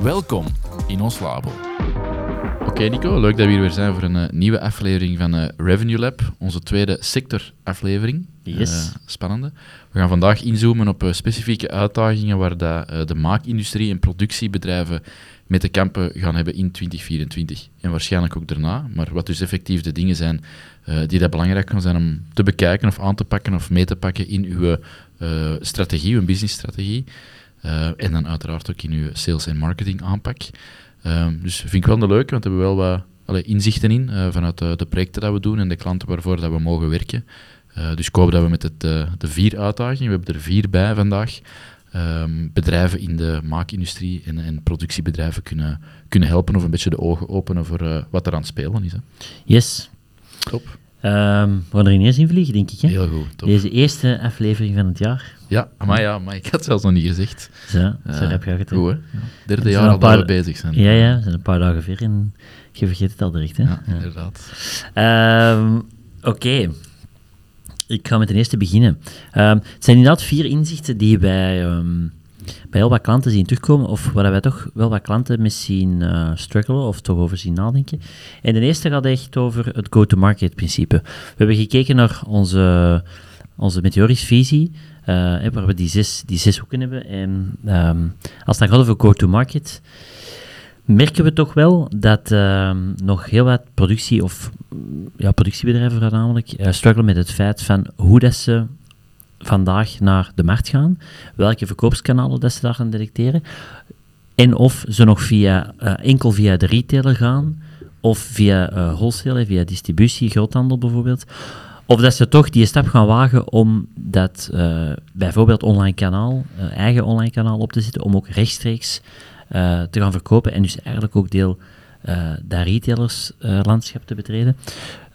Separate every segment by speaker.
Speaker 1: Welkom in ons labo. Oké Nico, leuk dat we hier weer zijn voor een uh, nieuwe aflevering van uh, Revenue Lab, onze tweede sectoraflevering.
Speaker 2: Yes.
Speaker 1: Uh, spannende. We gaan vandaag inzoomen op specifieke uitdagingen waar dat, de maakindustrie en productiebedrijven mee te kampen gaan hebben in 2024 en waarschijnlijk ook daarna. Maar wat dus effectief de dingen zijn die dat belangrijk gaan zijn om te bekijken of aan te pakken of mee te pakken in uw strategie, uw businessstrategie. Uh, en dan uiteraard ook in uw sales- en marketing aanpak. Uh, dus vind ik wel een leuke, want we hebben wel wat allee, inzichten in uh, vanuit de, de, projecten dat we doen en de klanten waarvoor dat we mogen werken. dus ik hoop dat we met het, de vier uitdagingen, we hebben er vier bij vandaag, ehm, bedrijven in de maakindustrie en, en, productiebedrijven kunnen, kunnen helpen of een beetje de ogen openen voor wat er aan het spelen is. Hè.
Speaker 2: Yes.
Speaker 1: Top.
Speaker 2: Um, we gaan er ineens in vliegen, denk ik. Hè?
Speaker 1: Heel goed. Top.
Speaker 2: Deze eerste aflevering van het jaar.
Speaker 1: Ja, maar ja, maar ik had het zelfs nog niet gezegd.
Speaker 2: Zo, zo uh, heb je het.
Speaker 1: Goed, hè? Derde jaar al paar... we bezig zijn.
Speaker 2: Ja, ja, we zijn een paar dagen ver en je vergeet het al direct. Hè?
Speaker 1: Ja, ja. inderdaad.
Speaker 2: Um, Oké. Okay. Ik ga met de eerste beginnen. Um, het zijn inderdaad vier inzichten die wij bij heel wat klanten zien terugkomen, of waar wij toch wel wat klanten misschien uh, struggelen of toch over zien nadenken. En de eerste gaat echt over het go-to-market principe. We hebben gekeken naar onze, onze Meteoris-visie, uh, waar we die zes, die zes hoeken hebben. En um, als het dan gaat over go-to-market, merken we toch wel dat uh, nog heel wat productie- of ja, productiebedrijven voornamelijk uh, struggelen met het feit van hoe dat ze vandaag naar de markt gaan, welke verkoopskanalen dat ze daar gaan detecteren, en of ze nog via, uh, enkel via de retailer gaan, of via uh, wholesale, via distributie, groothandel bijvoorbeeld, of dat ze toch die stap gaan wagen om dat uh, bijvoorbeeld online kanaal, eigen online kanaal op te zetten, om ook rechtstreeks te gaan verkopen en dus eigenlijk ook deel dat retailerslandschap uh, te betreden.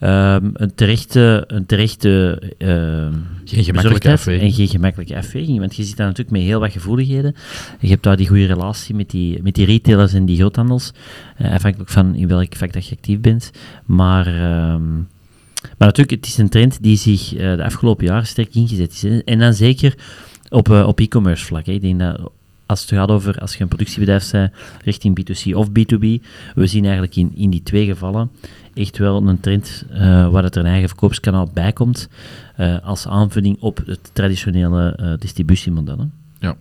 Speaker 2: Um, een terechte, een terechte uh,
Speaker 1: geen gemakkelijke afweging.
Speaker 2: En geen gemakkelijke afweging, want je zit daar natuurlijk met heel wat gevoeligheden. Je hebt daar die goede relatie met die, met die retailers en die groothandels, afhankelijk van in welk vak dat je actief bent. Maar... Um, maar natuurlijk, het is een trend die zich de afgelopen jaren sterk ingezet is. En dan zeker op, op e-commerce vlak. Hè. Ik denk dat als het gaat over als je een productiebedrijf bent richting B2C of B2B, we zien eigenlijk in, in die twee gevallen echt wel een trend uh, waar het er een eigen verkoopskanaal bij komt uh, als aanvulling op het traditionele uh, distributiemodel. Hè.
Speaker 1: Ja,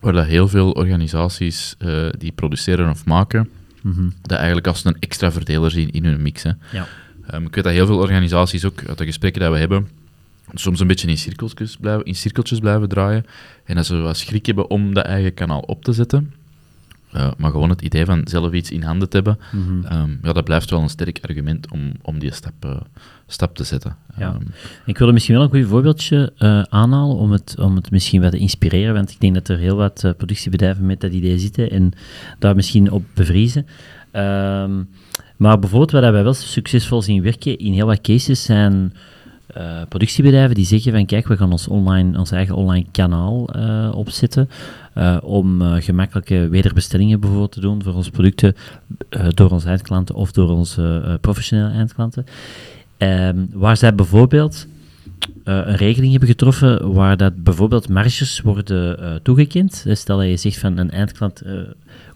Speaker 1: waar dat heel veel organisaties die produceren of maken, mm -hmm. dat eigenlijk als een extra verdeler zien in hun mix. Hè.
Speaker 2: Ja.
Speaker 1: Um, ik weet dat heel veel organisaties ook uit de gesprekken die we hebben, soms een beetje in cirkeltjes blijven, in cirkeltjes blijven draaien. En dat ze wat schrik hebben om dat eigen kanaal op te zetten. Uh, maar gewoon het idee van zelf iets in handen te hebben, mm -hmm. um, ja, dat blijft wel een sterk argument om, om die stap, uh, stap te zetten.
Speaker 2: Ja. Um, ik wilde misschien wel een goed voorbeeldje uh, aanhalen om het, om het misschien wat te inspireren, want ik denk dat er heel wat productiebedrijven met dat idee zitten en daar misschien op bevriezen. Um, maar bijvoorbeeld waar wij wel succesvol zien werken in heel wat cases zijn uh, productiebedrijven die zeggen van kijk, we gaan ons, online, ons eigen online kanaal uh, opzetten uh, om gemakkelijke wederbestellingen bijvoorbeeld te doen voor onze producten door onze eindklanten of door onze professionele eindklanten. Um, waar zij bijvoorbeeld een regeling hebben getroffen waar dat bijvoorbeeld marges worden toegekend. Dus stel dat je zegt van een eindklant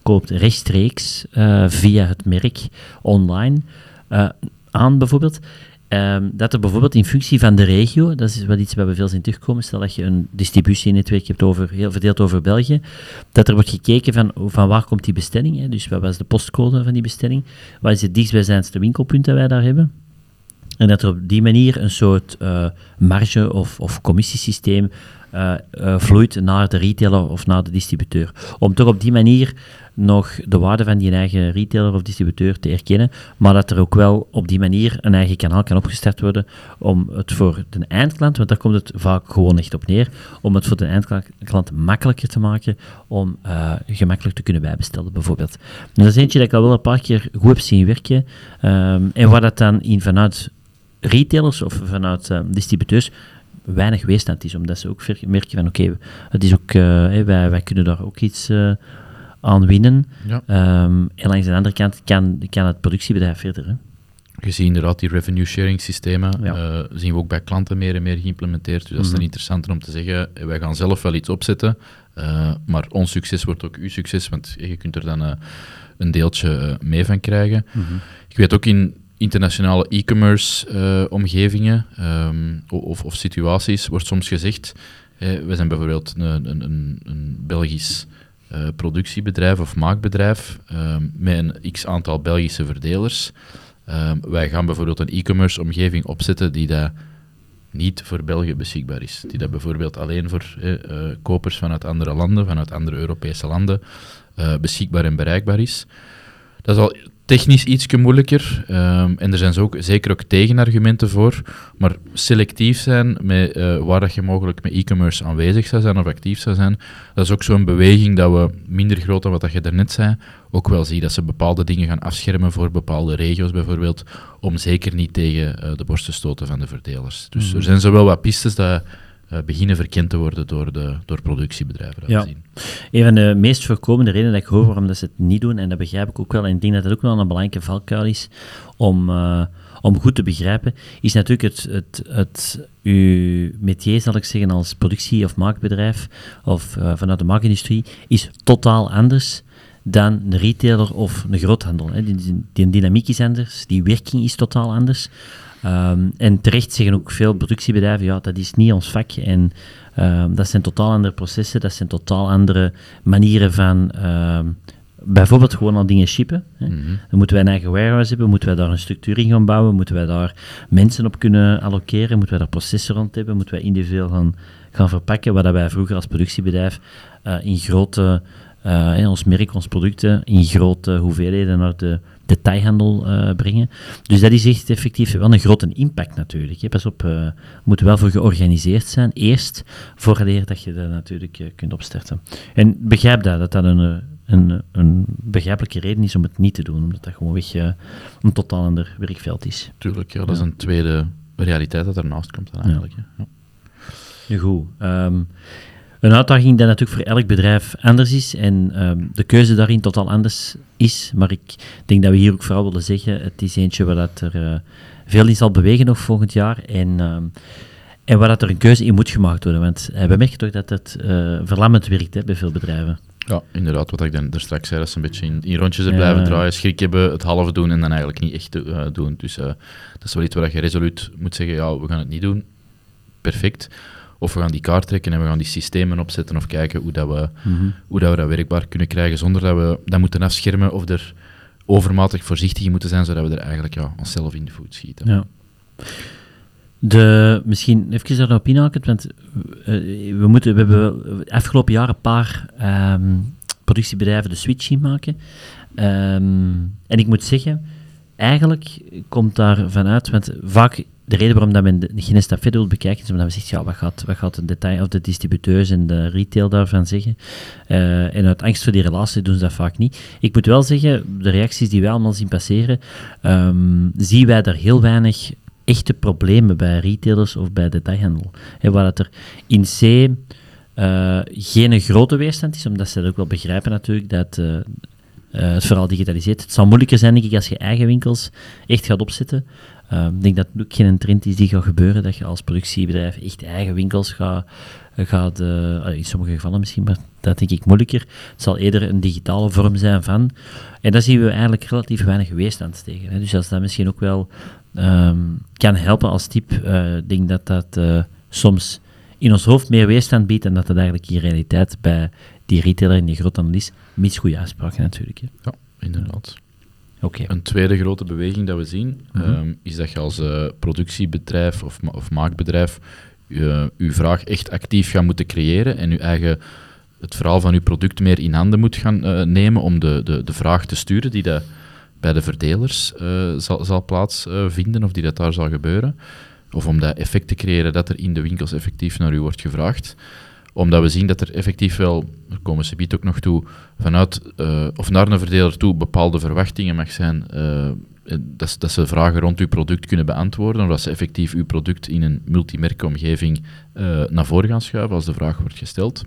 Speaker 2: koopt rechtstreeks via het merk online aan bijvoorbeeld. Um, dat er bijvoorbeeld in functie van de regio, dat is wel iets waar we veel zien terugkomen, stel dat je een distributienetwerk hebt over, heel verdeeld over België, dat er wordt gekeken van, van waar komt die bestelling, hè? dus wat was de postcode van die bestelling, wat is het dichtstbijzijnste winkelpunt dat wij daar hebben, en dat er op die manier een soort uh, marge- of, of commissiesysteem eh, eh, vloeit naar de retailer of naar de distributeur. Om toch op die manier nog de waarde van die eigen retailer of distributeur te erkennen, maar dat er ook wel op die manier een eigen kanaal kan opgestart worden om het voor de eindklant, want daar komt het vaak gewoon echt op neer, om het voor de eindklant makkelijker te maken om uh, gemakkelijk te kunnen bijbestellen, bijvoorbeeld. En dat is eentje dat ik al wel een paar keer goed heb zien werken, um, en waar dat dan in vanuit retailers of vanuit uh, distributeurs weinig weerstand is, omdat ze ook merken van oké, het is ook, uh, wij, wij kunnen daar ook iets uh, aan winnen.
Speaker 1: Ja.
Speaker 2: Um, en langs de andere kant kan, kan het productiebedrijf verder. Hè.
Speaker 1: Gezien inderdaad die revenue sharing systemen,
Speaker 2: Ja.
Speaker 1: uh, zien we ook bij klanten meer en meer geïmplementeerd. Dus dat is dan interessanter om te zeggen, eh, wij gaan zelf wel iets opzetten, uh, maar ons succes wordt ook uw succes, want je kunt er dan uh, een deeltje mee van krijgen.
Speaker 2: Mhm.
Speaker 1: Ik weet ook in internationale e-commerce omgevingen um, of, of, situaties wordt soms gezegd, eh, we zijn bijvoorbeeld een, een, een, een Belgisch uh, productiebedrijf of maakbedrijf um, met een x aantal Belgische verdelers. Um, wij gaan bijvoorbeeld een e-commerce omgeving opzetten die dat niet voor België beschikbaar is. Die dat bijvoorbeeld alleen voor eh, kopers vanuit andere landen, vanuit andere Europese landen, uh, beschikbaar en bereikbaar is. Dat is al technisch iets moeilijker. Um, en er zijn zo ook, zeker ook tegenargumenten voor. Maar selectief zijn met uh, waar dat je mogelijk met e-commerce aanwezig zou zijn of actief zou zijn, dat is ook zo'n beweging dat we minder groot dan wat dat je daarnet zei, ook wel zien dat ze bepaalde dingen gaan afschermen voor bepaalde regio's bijvoorbeeld, om zeker niet tegen uh, de borst te stoten van de verdelers. Dus mm -hmm. er zijn zowel wat pistes dat uh, beginnen verkend te worden door, de, door productiebedrijven.
Speaker 2: Ja.
Speaker 1: Zien.
Speaker 2: Een van de meest voorkomende redenen dat ik hoor waarom dat ze het niet doen, en dat begrijp ik ook wel, en ik denk dat dat ook wel een belangrijke valkuil is om, uh, om goed te begrijpen, is natuurlijk het, het, het uw métier, zal ik zeggen, als productie- of maakbedrijf, of uh, vanuit de maakindustrie, is totaal anders dan een retailer of een groothandel. Hè. Die, die, die dynamiek is anders, die werking is totaal anders. Um, en terecht zeggen ook veel productiebedrijven, ja, dat is niet ons vak. En um, dat zijn totaal andere processen, dat zijn totaal andere manieren van um, bijvoorbeeld gewoon al dingen shippen. Hè.
Speaker 1: Mm -hmm.
Speaker 2: Dan moeten wij een eigen warehouse hebben, moeten wij daar een structuur in gaan bouwen, moeten wij daar mensen op kunnen allokeren, moeten wij daar processen rond hebben, moeten wij individueel gaan, gaan verpakken, wat wij vroeger als productiebedrijf uh, in grote, uh, ons merk, ons producten, in grote hoeveelheden naar de detailhandel uh, brengen. Dus dat is echt effectief wel een grote impact natuurlijk. Hè. Pas op, uh, moet wel voor georganiseerd zijn, eerst, voordat dat je dat natuurlijk uh, kunt opstarten. En begrijp dat, dat dat een, een, een begrijpelijke reden is om het niet te doen, omdat dat gewoon weg een totaal ander werkveld is.
Speaker 1: Tuurlijk, ja, dat is een tweede realiteit dat ernaast komt dan eigenlijk. Ja.
Speaker 2: Ja. Goed. Um, een uitdaging die natuurlijk voor elk bedrijf anders is en um, de keuze daarin totaal anders is. Maar ik denk dat we hier ook vooral willen zeggen, het is eentje waar dat er uh, veel in zal bewegen nog volgend jaar. En, um, en waar dat er een keuze in moet gemaakt worden. Want uh, we merken toch dat het uh, verlammend werkt hè, bij veel bedrijven.
Speaker 1: Ja, inderdaad, wat ik dan er straks zei, dat ze een beetje in, in rondjes er blijven draaien, schrik hebben, het halve doen en dan eigenlijk niet echt doen. Dus dat is wel iets waar je resoluut moet zeggen, ja, we gaan het niet doen. Perfect. Of we gaan die kaart trekken en we gaan die systemen opzetten of kijken hoe, dat we,
Speaker 2: mm -hmm.
Speaker 1: hoe dat we dat werkbaar kunnen krijgen zonder dat we dat moeten afschermen of er overmatig voorzichtig in moeten zijn, zodat we er eigenlijk ja, onszelf in de voet schieten.
Speaker 2: Ja. De, misschien even daarop inhaken, want uh, we, moeten, we hebben afgelopen jaar een paar um, productiebedrijven de switch zien maken. Um, en ik moet zeggen, eigenlijk komt daar vanuit, want vaak de reden waarom dat men geen stap verder wil bekijken, is omdat we zeggen, ja, wat gaat, wat gaat de detail of de distributeurs en de retail daarvan zeggen? Uh, en uit angst voor die relatie doen ze dat vaak niet. Ik moet wel zeggen, de reacties die wij allemaal zien passeren, um, zien wij daar heel weinig echte problemen bij retailers of bij detailhandel. He, waar dat er in C uh, geen grote weerstand is, omdat ze dat ook wel begrijpen natuurlijk, dat uh, het vooral digitaliseert. Het zal moeilijker zijn, denk ik, als je eigen winkels echt gaat opzetten. Uh, ik denk dat het ook geen trend is die gaat gebeuren, dat je als productiebedrijf echt eigen winkels gaat, gaat uh, in sommige gevallen misschien, maar dat denk ik moeilijker. Het zal eerder een digitale vorm zijn van. En daar zien we eigenlijk relatief weinig weerstand tegen. Hè. Dus als dat misschien ook wel um, kan helpen als tip, ik uh, denk dat dat uh, soms in ons hoofd meer weerstand biedt en dat dat eigenlijk in realiteit bij die retailer en die groothandel is. Mis goede natuurlijk. Hè.
Speaker 1: Ja, inderdaad.
Speaker 2: Okay.
Speaker 1: Een tweede grote beweging dat we zien, mm -hmm. um, is dat je als uh, productiebedrijf of, ma of, maakbedrijf je, vraag echt actief gaat moeten creëren en uw eigen, het verhaal van uw product meer in handen moet gaan eh, nemen om de, de, de vraag te sturen die dat bij de verdelers eh, zal, zal plaatsvinden of die dat daar zal gebeuren. Of om dat effect te creëren dat er in de winkels effectief naar u wordt gevraagd omdat we zien dat er effectief wel, daar komen ze biedt ook nog toe, vanuit of naar een verdeler toe bepaalde verwachtingen mag zijn dat, dat, ze vragen rond uw product kunnen beantwoorden, of dat ze effectief uw product in een multimerkomgeving uh, naar voren gaan schuiven als de vraag wordt gesteld.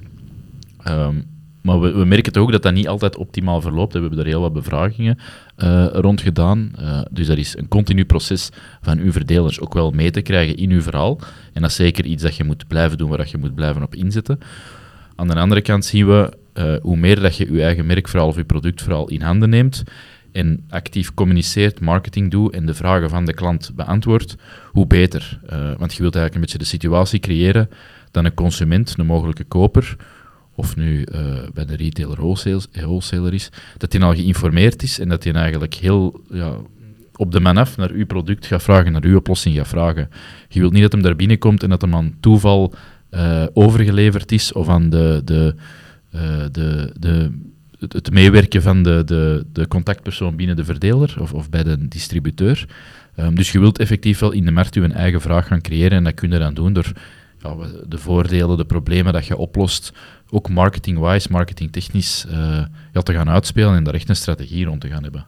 Speaker 1: Ehm, maar we, merken toch ook dat dat niet altijd optimaal verloopt. We hebben daar heel wat bevragingen uh, rond gedaan. Uh, dus dat is een continu proces van uw verdelers ook wel mee te krijgen in uw verhaal. En dat is zeker iets dat je moet blijven doen, waar je moet blijven op inzetten. Aan de andere kant zien we, hoe meer dat je je eigen merkverhaal of je productverhaal in handen neemt, en actief communiceert, marketing doet en de vragen van de klant beantwoordt, hoe beter. Want je wilt eigenlijk een beetje de situatie creëren dat een consument, een mogelijke koper, of nu uh, bij de retailer wholesaler is, dat hij al geïnformeerd is en dat hij eigenlijk heel ja, op de man af naar uw product gaat vragen, naar uw oplossing gaat vragen. Je wilt niet dat hem daar binnenkomt en dat hem aan toeval uh, overgeleverd is of aan de, de, de, de het, meewerken van de, de, de contactpersoon binnen de verdeler of, of bij de distributeur. Um, dus je wilt effectief wel in de markt je eigen vraag gaan creëren en dat kun je dan doen door de voordelen, de problemen dat je oplost, ook marketing-wise, marketingtechnisch, uh, ja, te gaan uitspelen en daar echt een strategie rond te gaan hebben.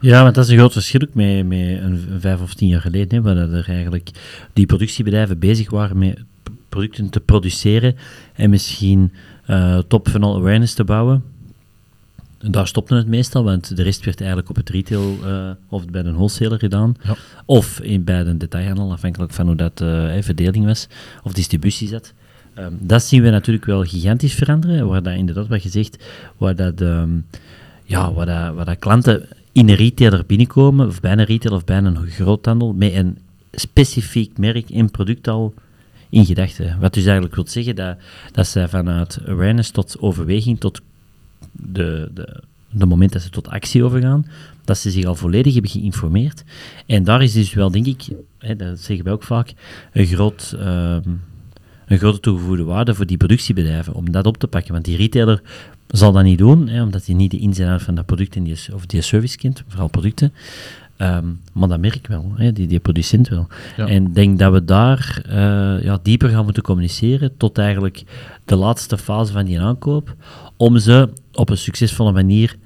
Speaker 2: Ja, want dat is een groot verschil met, met een, vijf of tien jaar geleden, waar er eigenlijk die productiebedrijven bezig waren met producten te produceren en misschien uh, top funnel awareness te bouwen. Daar stopte het meestal, want de rest werd eigenlijk op het retail uh, of bij een wholesaler gedaan. Ja. Of in, bij de detailhandel, afhankelijk van hoe dat uh, verdeling was, of distributie zat. Um, dat zien we natuurlijk wel gigantisch veranderen, waar dat inderdaad wat gezegd, waar dat, um, ja, waar dat, waar dat klanten in een retailer binnenkomen, of bij een retailer of bij een groothandel, met een specifiek merk en product al in gedachten. Wat dus eigenlijk wil zeggen dat, dat zij vanuit awareness tot overweging, tot de, de, de moment dat ze tot actie overgaan, dat ze zich al volledig hebben geïnformeerd. En daar is dus wel, denk ik, hè, dat zeggen wij ook vaak, een, groot, uh, een grote toegevoegde waarde voor die productiebedrijven om dat op te pakken. Want die retailer zal dat niet doen, hè, omdat hij niet de ins en van dat product en die, of die service kent, vooral producten. Um, maar dat merk ik wel, hè, die, die producent wel. En ik denk dat we daar uh, ja, dieper gaan moeten communiceren tot eigenlijk de laatste fase van die aankoop, om ze op een succesvolle manier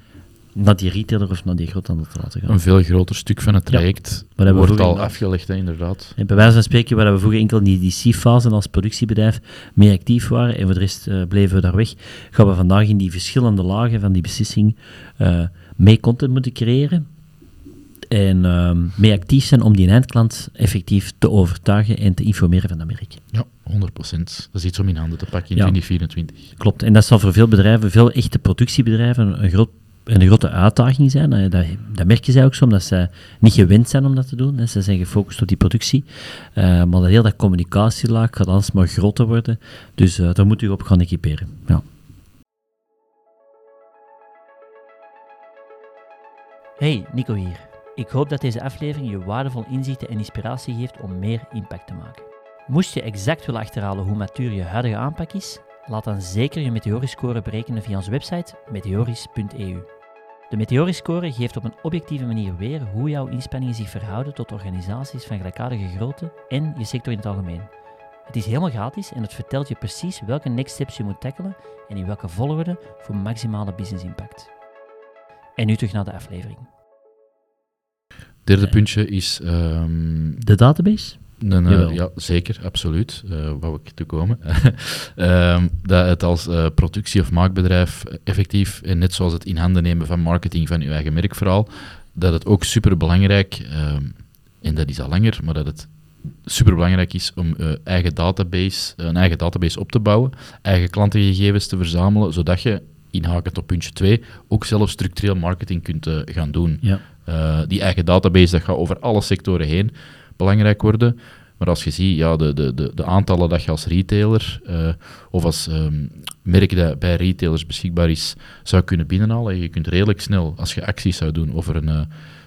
Speaker 2: naar die retailer of naar die groothandel te laten gaan.
Speaker 1: Een veel groter stuk van het traject ja, wordt al afgelegd, hè, inderdaad.
Speaker 2: En bij wijze van spreken, waar we vroeger enkel in die, die C-fase als productiebedrijf mee actief waren en voor de rest uh, bleven we daar weg, gaan we vandaag in die verschillende lagen van die beslissing uh, mee content moeten creëren en uh, mee actief zijn om die eindklant effectief te overtuigen en te informeren van dat merk.
Speaker 1: Ja, 100%. Dat is iets om in handen te pakken in 2024.
Speaker 2: Klopt, en dat zal voor veel bedrijven, veel echte productiebedrijven, een, groot, een grote uitdaging zijn. Eh, dat, dat merken zij ook zo, omdat ze niet gewend zijn om dat te doen. Ze zijn gefocust op die productie. Uh, maar dat heel dat communicatielaag gaat alsmaar groter worden. Dus uh, daar moet u op gaan equiperen. Ja. Hey, Nico hier. Ik hoop dat deze aflevering je waardevol inzichten en inspiratie geeft om meer impact te maken. Moest je exact willen achterhalen hoe matuur je huidige aanpak is, laat dan zeker je Meteoriscore berekenen via onze website meteoris.eu. De Meteoriscore geeft op een objectieve manier weer hoe jouw inspanningen zich verhouden tot organisaties van gelijkaardige grootte en je sector in het algemeen. Het is helemaal gratis en het vertelt je precies welke next steps je moet tackelen en in welke volgorde voor maximale business impact. En nu terug naar de aflevering.
Speaker 1: Derde puntje is... Um,
Speaker 2: de database?
Speaker 1: uh, ja, zeker, absoluut. Uh, wou ik toekomen. um, dat het als uh, productie- of maakbedrijf effectief, en net zoals het in handen nemen van marketing van uw eigen merkverhaal, dat het ook superbelangrijk, um, en dat is al langer, maar dat het superbelangrijk is om eigen database, een eigen database op te bouwen, eigen klantengegevens te verzamelen, zodat je, inhakend op puntje 2, ook zelf structureel marketing kunt gaan doen. Ja. Uh, die eigen database, dat gaat over alle sectoren heen belangrijk worden. Maar als je ziet, ja, de, de, de, de aantallen dat je als retailer uh, of als um, merk dat bij retailers beschikbaar is, zou kunnen binnenhalen. Je kunt redelijk snel, als je acties zou doen over een, uh,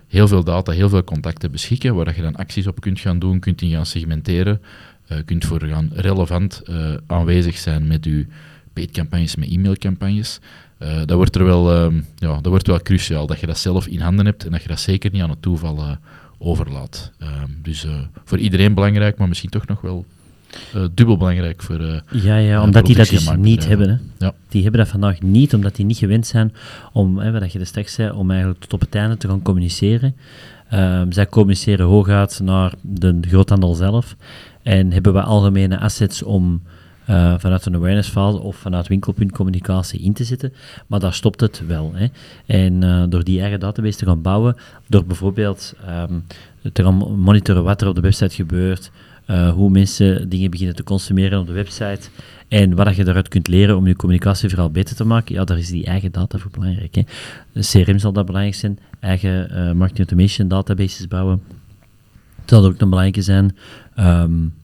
Speaker 1: heel veel data, heel veel contacten beschikken, waar je dan acties op kunt gaan doen, kunt die gaan segmenteren. eh, kunt voor gaan relevant eh, aanwezig zijn met uw paid-campagnes, met e-mailcampagnes. Uh, dat, wordt er wel, ehm, ja, dat wordt wel cruciaal, dat je dat zelf in handen hebt en dat je dat zeker niet aan het toeval overlaat. Ehm, dus voor iedereen belangrijk, maar misschien toch nog wel dubbel belangrijk voor.
Speaker 2: ja, ja omdat die dat dus niet hebben. Hè. Ja. Die hebben dat vandaag niet, omdat die niet gewend zijn om, hè, wat je er straks zei, om eigenlijk tot op het einde te gaan communiceren. Um, zij communiceren hooguit naar de groothandel zelf en hebben we algemene assets om uh, vanuit een awareness fase of vanuit winkelpuntcommunicatie in te zetten. Maar daar stopt het wel. Hè. En uh, door die eigen database te gaan bouwen, door bijvoorbeeld um, te gaan monitoren wat er op de website gebeurt, uh, hoe mensen dingen beginnen te consumeren op de website en wat je daaruit kunt leren om je communicatie vooral beter te maken, ja, daar is die eigen data voor belangrijk. Hè. CRM zal dat belangrijk zijn, eigen marketing automation databases bouwen. Dat zal ook een belangrijke zijn. Um,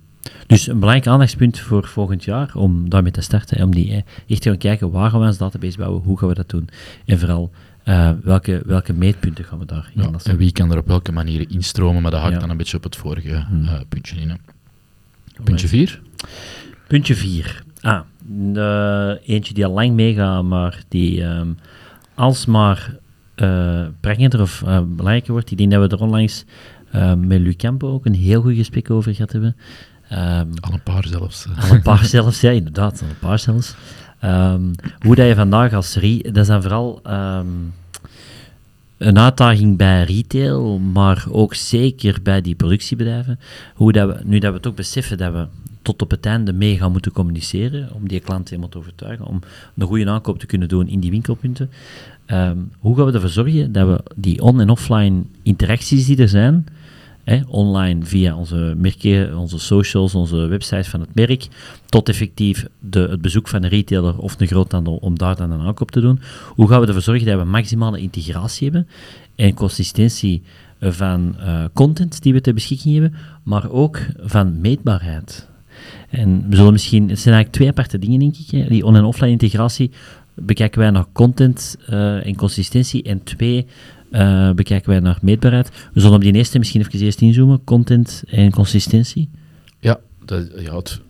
Speaker 2: dus een belangrijk aandachtspunt voor volgend jaar om daarmee te starten. Om die, echt te gaan kijken waar gaan we ons database bouwen, hoe gaan we dat doen. En vooral uh, welke, welke meetpunten gaan we daar
Speaker 1: ja, En wie kan er op welke manier instromen, maar dat hakt dan een beetje op het vorige hmm. uh, puntje in. Hè. Puntje 4?
Speaker 2: Puntje 4. Ah, eentje die al lang meegaat, maar die um, alsmaar prangender of belangrijker wordt. Ik denk dat we er onlangs met Luc Campo ook een heel goed gesprek over gehad hebben.
Speaker 1: Um, al een paar zelfs.
Speaker 2: Al een paar zelfs, ja, inderdaad, al een paar zelfs. Um, hoe dat je vandaag als re... Dat is dan vooral um, een uitdaging bij retail, maar ook zeker bij die productiebedrijven. Hoe dat we, nu dat we toch beseffen dat we tot op het einde mee gaan moeten communiceren, om die klant helemaal te overtuigen, om een goede aankoop te kunnen doen in die winkelpunten. Um, hoe gaan we ervoor zorgen dat we die on- en offline interacties die er zijn, online via onze merken, onze socials, onze website van het merk, tot effectief de, het bezoek van een retailer of een groothandel om daar dan een aankoop te doen. Hoe gaan we ervoor zorgen dat we maximale integratie hebben en consistentie van uh, content die we ter beschikking hebben, maar ook van meetbaarheid. En we zullen misschien, het zijn eigenlijk twee aparte dingen, denk ik. Hè. Die on- en offline integratie bekijken wij naar content uh, en consistentie. En twee, uh, bekijken wij naar meetbaarheid. We zullen op die eerste misschien even eerst inzoomen, content en consistentie.
Speaker 1: Ja, dat, ja het,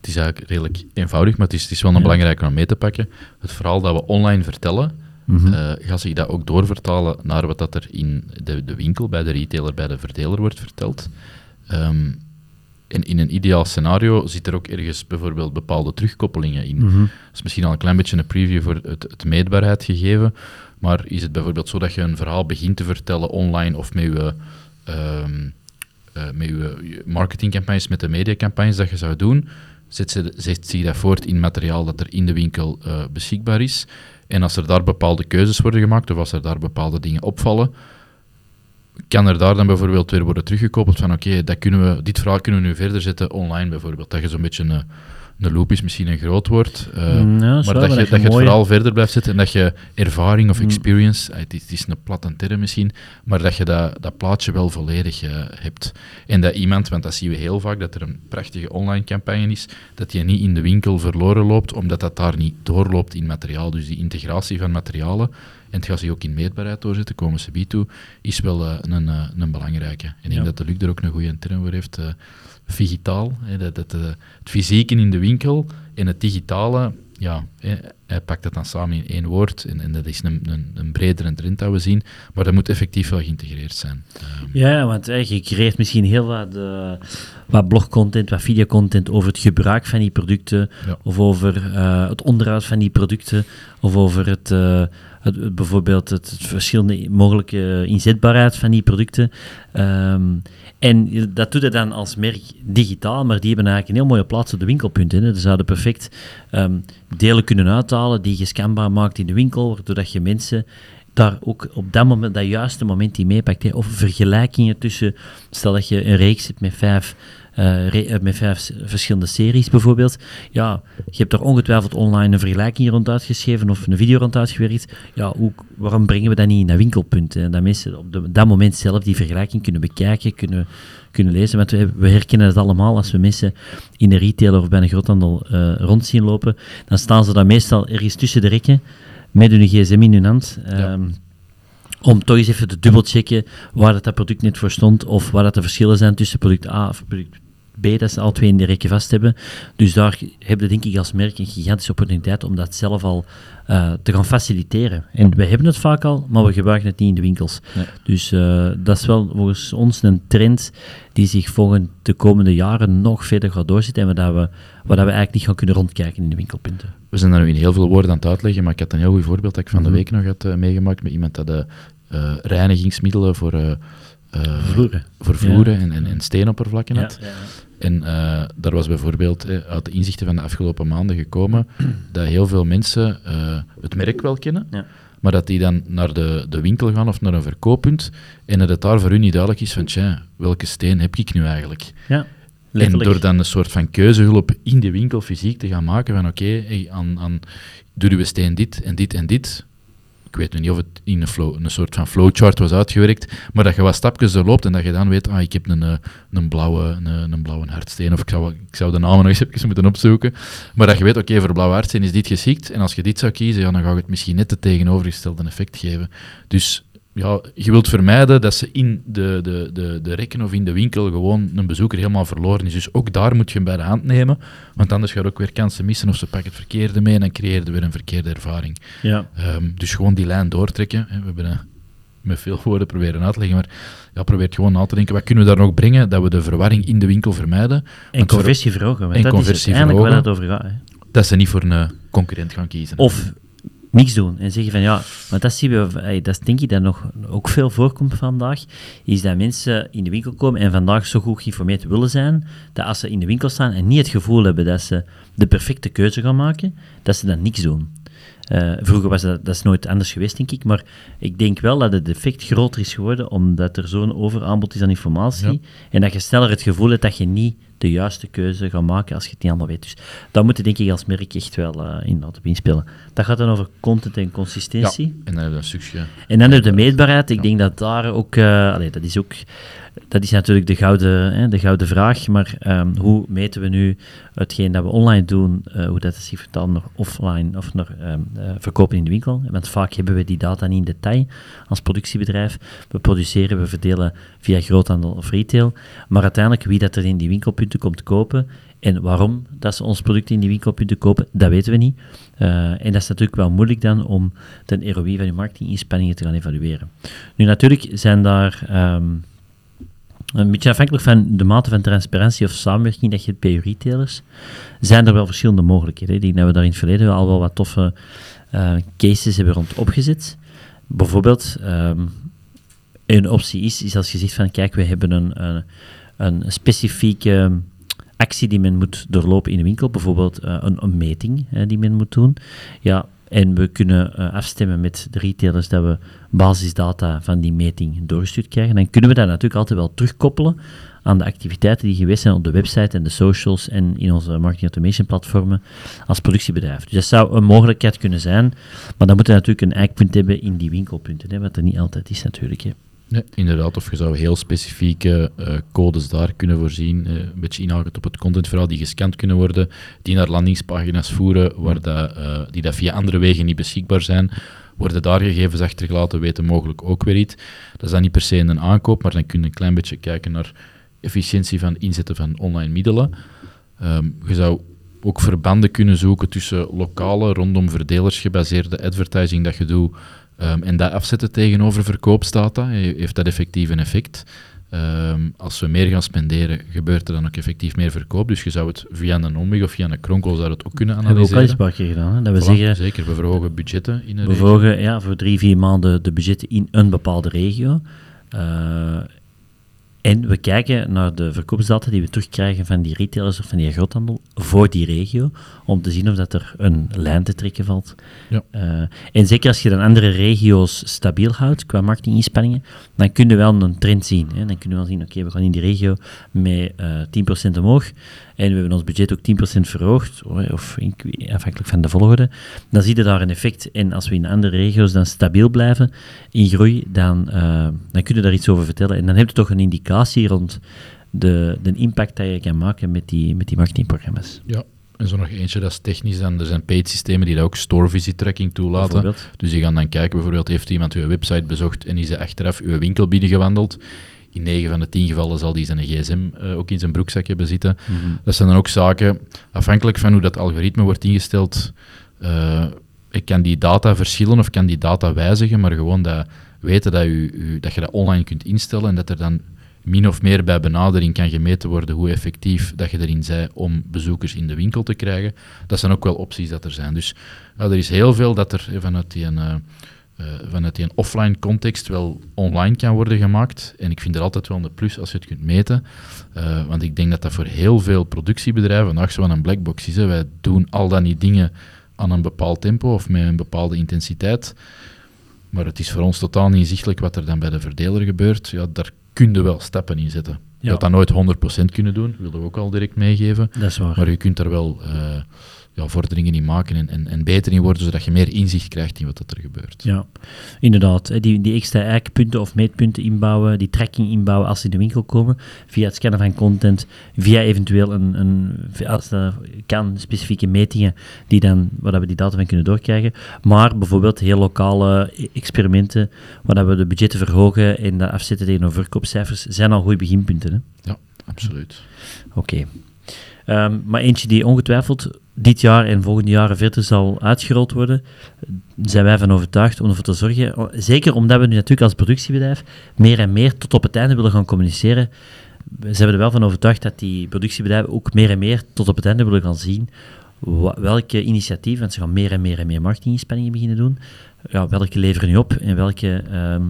Speaker 1: het, is eigenlijk redelijk eenvoudig, maar het is, het is wel een belangrijke om mee te pakken. Het verhaal dat we online vertellen, mm -hmm. uh, gaat zich dat ook doorvertalen naar wat dat er in de, de winkel, bij de retailer, bij de verdeler wordt verteld. Um, en in een ideaal scenario zit er ook ergens bijvoorbeeld bepaalde terugkoppelingen in. Mm Dat is misschien al een klein beetje een preview voor het, het meetbaarheid gegeven. Maar is het bijvoorbeeld zo dat je een verhaal begint te vertellen online of met je, um, uh, met marketingcampagnes, met de mediacampagnes dat je zou doen, zet, ze, zet je dat voort in materiaal dat er in de winkel uh, beschikbaar is. En als er daar bepaalde keuzes worden gemaakt of als er daar bepaalde dingen opvallen, kan er daar dan bijvoorbeeld weer worden teruggekoppeld van oké, okay, kunnen we dit verhaal kunnen we nu verder zetten online bijvoorbeeld. Dat je zo'n beetje een, een loop is misschien een groot woord, uh, ja, maar dat, je, dat, je, het verhaal verder blijft zetten en dat je ervaring of experience, mm. het, is, het, is, een platte term misschien, maar dat je dat, dat plaatje wel volledig uh, hebt. En dat iemand, want dat zien we heel vaak, dat er een prachtige online campagne is, dat je niet in de winkel verloren loopt, omdat dat daar niet doorloopt in materiaal. Dus die integratie van materialen, en het gaat zich ook in meetbaarheid doorzetten, komen ze toe, is wel uh, een, een belangrijke. En ik denk dat de Luc er ook een goede term voor heeft digitaal. Hè, dat, dat, het fysieke in de winkel en het digitale, ja, hij pakt dat dan samen in één woord. En, en dat is een, een, een bredere trend dat we zien, maar dat moet effectief wel geïntegreerd zijn.
Speaker 2: Um, ja, want je creëert misschien heel wat, uh, wat blogcontent, wat videocontent over het gebruik van die producten, ja. of over uh, het onderhoud van die producten, of over het, uh, bijvoorbeeld het, verschillende mogelijke inzetbaarheid van die producten. Um, en dat doet het dan als merk digitaal, maar die hebben eigenlijk een heel mooie plaats op de winkelpunten. Hè. Ze zouden perfect um, delen kunnen uithalen die je scanbaar maakt in de winkel, doordat je mensen daar ook op dat moment, dat juiste moment die meepakt. Of vergelijkingen tussen, stel dat je een reeks hebt met vijf uh, met vijf verschillende series bijvoorbeeld. Ja, je hebt er ongetwijfeld online een vergelijking rond uitgeschreven of een video rond uitgewerkt. Ja, hoe, waarom brengen we dat niet naar winkelpunten? Dat mensen op de, dat moment zelf die vergelijking kunnen bekijken, kunnen, kunnen lezen. Want we, we herkennen het allemaal als we mensen in een retailer of bij een groothandel uh, rond zien lopen. Dan staan ze dan meestal ergens tussen de rekken met hun gsm in hun hand. Ja. Um, om toch eens even te dubbelchecken waar dat, dat product net voor stond of waar dat de verschillen zijn tussen product A of product B dat ze al twee in de rekken vast hebben. Dus daar hebben we denk ik als merk een gigantische opportuniteit om dat zelf al uh, te gaan faciliteren. En we hebben het vaak al, maar we gebruiken het niet in de winkels.
Speaker 1: Nee.
Speaker 2: Dus uh, dat is wel volgens ons een trend die zich volgend de komende jaren nog verder gaat doorzetten en waar, we, waar we eigenlijk niet gaan kunnen rondkijken in de winkelpunten.
Speaker 1: We zijn daar nu in heel veel woorden aan het uitleggen, maar ik had een heel goed voorbeeld dat ik van de week nog had uh, meegemaakt met iemand dat de reinigingsmiddelen voor
Speaker 2: vloeren,
Speaker 1: voor vloeren ja. en, en, en steenoppervlakken had.
Speaker 2: ja, ja.
Speaker 1: En uh, daar was bijvoorbeeld eh, uit de inzichten van de afgelopen maanden gekomen dat heel veel mensen uh, het merk wel kennen,
Speaker 2: Ja.
Speaker 1: maar dat die dan naar de, de winkel gaan of naar een verkooppunt en dat het daar voor hun niet duidelijk is van, tja, welke steen heb ik nu eigenlijk?
Speaker 2: Ja,
Speaker 1: En door dan een soort van keuzehulp in de winkel fysiek te gaan maken van, oké, hey, aan, aan, doe uw steen dit en dit en dit, weet nu niet of het in een, een soort van flowchart was uitgewerkt, maar dat je wat stapjes loopt en dat je dan weet, ah, ik heb een, uh, een, blauwe, een, een blauwe hardsteen, of ik zou, ik zou de namen nog eens even moeten opzoeken, maar dat je weet, oké, voor blauwe hardsteen is dit geschikt, en als je dit zou kiezen, ja, dan ga ik het misschien net het tegenovergestelde effect geven. Dus ja, je wilt vermijden dat ze in de, de, de, de rekken of in de winkel gewoon een bezoeker helemaal verloren is. Dus ook daar moet je hem bij de hand nemen, want anders ga je ook weer kansen missen of ze pakken het verkeerde mee en dan creëer je weer een verkeerde ervaring.
Speaker 2: Ja.
Speaker 1: Um, dus gewoon die lijn doortrekken. We hebben uh, met veel woorden proberen uit te leggen, maar ja, probeer gewoon na te denken, wat kunnen we daar nog brengen dat we de verwarring in de winkel vermijden.
Speaker 2: En conversie verhogen, want
Speaker 1: en
Speaker 2: dat
Speaker 1: conversie
Speaker 2: is uiteindelijk
Speaker 1: verhogen,
Speaker 2: waar het over gaat. Hè.
Speaker 1: Dat ze niet voor een concurrent gaan kiezen.
Speaker 2: Of niks doen en zeggen van ja, want dat zien we, dat denk ik dat nog ook veel voorkomt vandaag, is dat mensen in de winkel komen en vandaag zo goed geïnformeerd willen zijn, dat als ze in de winkel staan en niet het gevoel hebben dat ze de perfecte keuze gaan maken, dat ze dan niks doen. Uh, vroeger was dat, dat is nooit anders geweest, denk ik, maar ik denk wel dat het effect groter is geworden omdat er zo'n overaanbod is aan informatie
Speaker 1: Ja.
Speaker 2: en dat je sneller het gevoel hebt dat je niet de juiste keuze gaat maken als je het niet allemaal weet. Dus dat moet je denk ik als merk echt wel uh, inderdaad op inspelen. Dat gaat dan over content en consistentie.
Speaker 1: Ja, en dan heb je een stukje.
Speaker 2: En dan heb je de meetbaarheid. Ik denk dat daar ook, uh, allee, dat is ook, dat is natuurlijk de gouden, hè, de gouden vraag, maar um, hoe meten we nu hetgeen dat we online doen, uh, hoe dat zich vertaalt naar offline of naar um, uh, verkopen in de winkel? Want vaak hebben we die data niet in detail als productiebedrijf. We produceren, we verdelen via groothandel of retail, maar uiteindelijk wie dat er in die winkelpunten komt kopen en waarom dat ze ons product in die winkelpunten kopen, dat weten we niet. Uh, en dat is natuurlijk wel moeilijk dan om de ROI van je marketinginspanningen te gaan evalueren. Nu natuurlijk zijn daar... Um, een beetje afhankelijk van de mate van transparantie of samenwerking dat je hebt bij retailers, zijn er wel verschillende mogelijkheden. Denk dat we daar in het verleden al wel wat toffe uh, cases hebben rond opgezet. Bijvoorbeeld, um, een optie is, is als je zegt van kijk, we hebben een, een, een specifieke actie die men moet doorlopen in de winkel, bijvoorbeeld uh, een, een, meting die men moet doen. Ja, en we kunnen uh, afstemmen met de retailers dat we basisdata van die meting doorgestuurd krijgen. Dan kunnen we dat natuurlijk altijd wel terugkoppelen aan de activiteiten die geweest zijn op de website en de socials en in onze marketing automation platformen als productiebedrijf. Dus dat zou een mogelijkheid kunnen zijn, maar dan moeten we natuurlijk een eikpunt hebben in die winkelpunten, hè, wat er niet altijd is natuurlijk.
Speaker 1: Inderdaad, of je zou heel specifieke uh, codes daar kunnen voorzien, uh, een beetje inhakend op het contentverhaal, die gescand kunnen worden, die naar landingspagina's voeren, waar dat, uh, die dat via andere wegen niet beschikbaar zijn, worden daar gegevens achtergelaten, weten mogelijk ook weer iets. Dat is dan niet per se een aankoop, maar dan kun je een klein beetje kijken naar efficiëntie van inzetten van online middelen. Um, je zou ook verbanden kunnen zoeken tussen lokale, rondom verdelers gebaseerde advertising dat je doet, Um, en dat afzetten tegenover verkoopsdata, heeft dat effectief een effect. Um, als we meer gaan spenderen, gebeurt er dan ook effectief meer verkoop. Dus je zou het via een omweg of via een kronkel zou het ook kunnen analyseren.
Speaker 2: Hebben we ook gedaan. Hè? Dat we
Speaker 1: voilà,
Speaker 2: zeggen,
Speaker 1: zeker, we verhogen budgetten in een
Speaker 2: We verhogen ja, voor drie, vier maanden de budgetten in een bepaalde regio. Uh, en we kijken naar de verkoopsdata die we terugkrijgen van die retailers of van die groothandel voor die regio, om te zien of dat er een lijn te trekken valt.
Speaker 1: Ja.
Speaker 2: Uh, en zeker als je dan andere regio's stabiel houdt qua marketinginspanningen, dan kun je wel een trend zien. Hè. Dan kunnen we wel zien, oké, okay, we gaan in die regio met uh, 10% omhoog en we hebben ons budget ook 10% verhoogd, of afhankelijk van de volgorde, dan zie je daar een effect. En als we in andere regio's dan stabiel blijven in groei, dan, uh, dan kun je daar iets over vertellen. En dan heb je toch een indicatie rond de, de impact dat je kan maken met die, met die marketingprogramma's.
Speaker 1: Ja. En zo nog eentje, dat is technisch dan. Er zijn paid systemen die dat ook store visit tracking toelaten. Dus die gaan dan kijken, bijvoorbeeld heeft iemand uw website bezocht en is hij achteraf uw winkel binnengewandeld. In 9 van de 10 gevallen zal die zijn gsm eh, ook in zijn broekzak hebben zitten.
Speaker 2: Mhm.
Speaker 1: Dat zijn dan ook zaken, afhankelijk van hoe dat algoritme wordt ingesteld, eh, ik kan die data verschillen of kan die data wijzigen, maar gewoon dat weten dat, u, u- dat je dat online kunt instellen en dat er dan min of meer bij benadering kan gemeten worden hoe effectief dat je erin zij om bezoekers in de winkel te krijgen. Dat zijn ook wel opties dat er zijn. Dus ja, er is heel veel dat er eh, vanuit die, eh, eh, vanuit die offline context wel online kan worden gemaakt. En ik vind er altijd wel een plus als je het kunt meten. Eh, want ik denk dat dat voor heel veel productiebedrijven vandaag zo aan een blackbox is. Hè. Wij doen al dan niet dingen aan een bepaald tempo of met een bepaalde intensiteit. Maar het is voor ons totaal niet inzichtelijk wat er dan bij de verdeler gebeurt. Ja, daar kun je wel stappen in zetten. Je
Speaker 2: Ja.
Speaker 1: had dat nooit 100% kunnen doen, willen we ook al direct meegeven.
Speaker 2: Dat is waar.
Speaker 1: Maar je kunt daar wel eh, ja, vorderingen in maken en, en, en beter in worden, zodat je meer inzicht krijgt in wat dat er gebeurt.
Speaker 2: Ja, inderdaad. Die, die extra eikpunten of meetpunten inbouwen, die tracking inbouwen als ze in de winkel komen, via het scannen van content, via eventueel een, een als dat kan, specifieke metingen die dan, waar we die data van kunnen doorkrijgen. Maar bijvoorbeeld heel lokale experimenten, waar we de budgetten verhogen en dat afzetten tegenover verkoopcijfers, zijn al goede beginpunten. Hè?
Speaker 1: Ja, absoluut.
Speaker 2: Oké. Ehm, maar eentje die ongetwijfeld dit jaar en volgende jaren verder zal uitgerold worden, zijn wij van overtuigd om ervoor te zorgen. Zeker omdat we nu natuurlijk als productiebedrijf meer en meer tot op het einde willen gaan communiceren. We zijn er wel van overtuigd dat die productiebedrijven ook meer en meer tot op het einde willen gaan zien welke initiatieven, want ze gaan meer en meer en meer marketinginspanningen beginnen doen, ja, welke leveren nu op en welke ehm,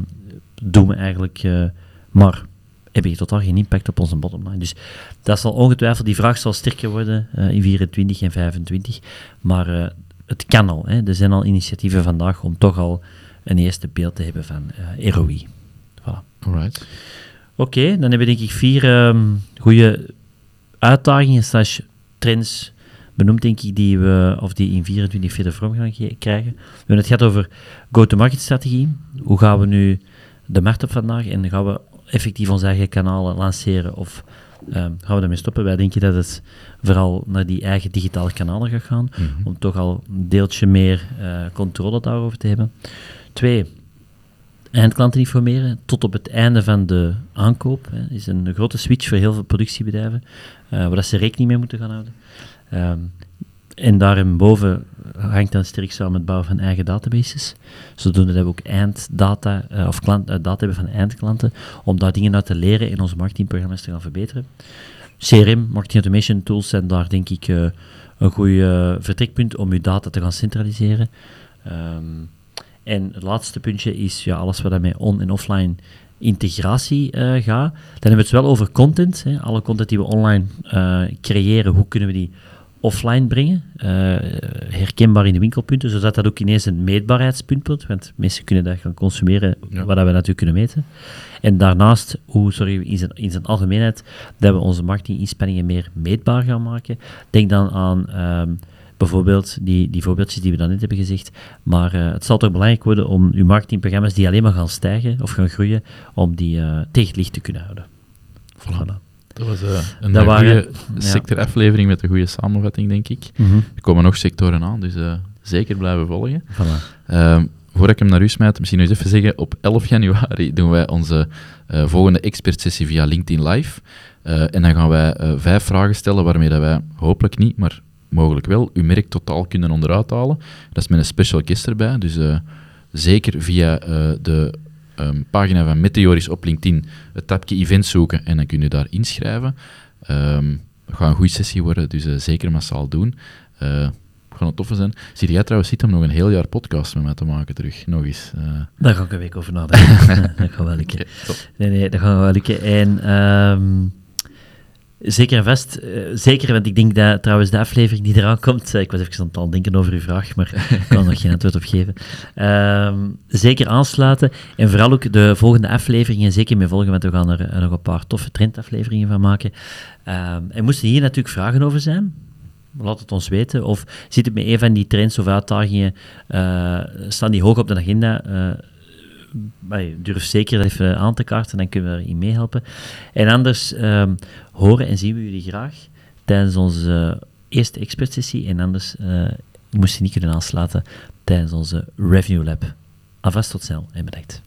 Speaker 2: doen we eigenlijk eh, maar hebben totaal geen impact op onze bottomline. Dus dat zal ongetwijfeld, die vraag zal sterker worden eh, in 24 en 25. Maar eh, het kan al. Hè. Er zijn al initiatieven vandaag om toch al een eerste beeld te hebben van eh ROI. Voilà.
Speaker 1: Alright.
Speaker 2: Oké, dan hebben we denk ik vier ehm goede uitdagingen slash trends benoemd, denk ik, die we, of die in 24 verder vorm gaan ge- krijgen. We hebben het gehad over go-to-market strategie. Hoe gaan we nu de markt op vandaag en gaan we effectief onze eigen kanalen lanceren of ehm, gaan we ermee stoppen? Wij denken dat het vooral naar die eigen digitale kanalen gaat gaan,
Speaker 1: Mhm.
Speaker 2: om toch al een deeltje meer eh, controle daarover te hebben. Twee, eindklanten informeren tot op het einde van de aankoop. Hè, is een grote switch voor heel veel productiebedrijven, eh, waar dat ze rekening mee moeten gaan houden. Ehm, en daarboven hangt dan sterk samen het bouwen van eigen databases. Zodoende dat we ook einddata, eh, of klant, eh, data hebben van eindklanten, om daar dingen uit te leren en onze marketingprogramma's te gaan verbeteren. CRM, marketing automation tools, zijn daar denk ik eh, een goed vertrekpunt om je data te gaan centraliseren. Ehm, en het laatste puntje is ja, alles wat met on- en offline integratie gaat. Dan hebben we het wel over content. Hè. Alle content die we online creëren, hoe kunnen we die offline brengen? Eh, herkenbaar in de winkelpunten, zodat dat ook ineens een meetbaarheidspunt wordt. Want mensen kunnen dat gaan consumeren,
Speaker 1: Ja.
Speaker 2: wat we natuurlijk kunnen meten. En daarnaast, hoe we in zijn, in zijn algemeenheid dat we onze marketinginspanningen meer meetbaar gaan maken? Denk dan aan ehm, bijvoorbeeld die, die voorbeeldjes die we dan net hebben gezegd. Maar eh, het zal toch belangrijk worden om uw marketingprogramma's die alleen maar gaan stijgen of gaan groeien, om die eh, tegen het licht te kunnen houden.
Speaker 1: Voilà. Dat was eh, een
Speaker 2: Dat
Speaker 1: goede
Speaker 2: ja.
Speaker 1: sectoraflevering met een goede samenvatting, denk ik. Er komen nog sectoren aan, dus eh, zeker blijven volgen.
Speaker 2: Voilà.
Speaker 1: Ehm, voordat ik hem naar u smijt, misschien nog eens even zeggen, op 11 januari doen wij onze eh, volgende expertsessie via LinkedIn Live. Eh, en dan gaan wij eh, vijf vragen stellen waarmee dat wij hopelijk niet, maar mogelijk wel, uw merk totaal kunnen onderuit halen. Dat is met een special guest erbij, dus eh, zeker via eh, de ehm, pagina van Meteoris op LinkedIn het tabje events zoeken en dan kun je daar inschrijven. Ehm het gaat een goede sessie worden, dus eh, zeker massaal doen. Eh gaat het toffe zijn. Zie jij trouwens zitten om nog een heel jaar podcast met mij te maken terug, nog eens. eh.
Speaker 2: Daar ga ik een week over nadenken. dat gaat wel lukken.
Speaker 1: Top.
Speaker 2: Nee, nee, dat gaat wel lukken. En ehm, zeker vast, eh, zeker, want ik denk dat trouwens de aflevering die eraan komt, eh, ik was even aan het al denken over uw vraag, maar ik kan nog geen antwoord op geven. Ehm, zeker aansluiten en vooral ook de volgende afleveringen zeker mee volgen, want we gaan er eh, nog een paar toffe trendafleveringen van maken. Ehm, en moesten hier natuurlijk vragen over zijn, laat het ons weten. Of zit het met een van die trends of uitdagingen, staan die hoog op de agenda? durf zeker even aan te kaarten, dan kunnen we erin meehelpen. En anders ehm, horen en zien we jullie graag tijdens onze eerste expertsessie. En anders uh, moest je niet kunnen aansluiten tijdens onze revenue Lab. Alvast tot snel en bedankt.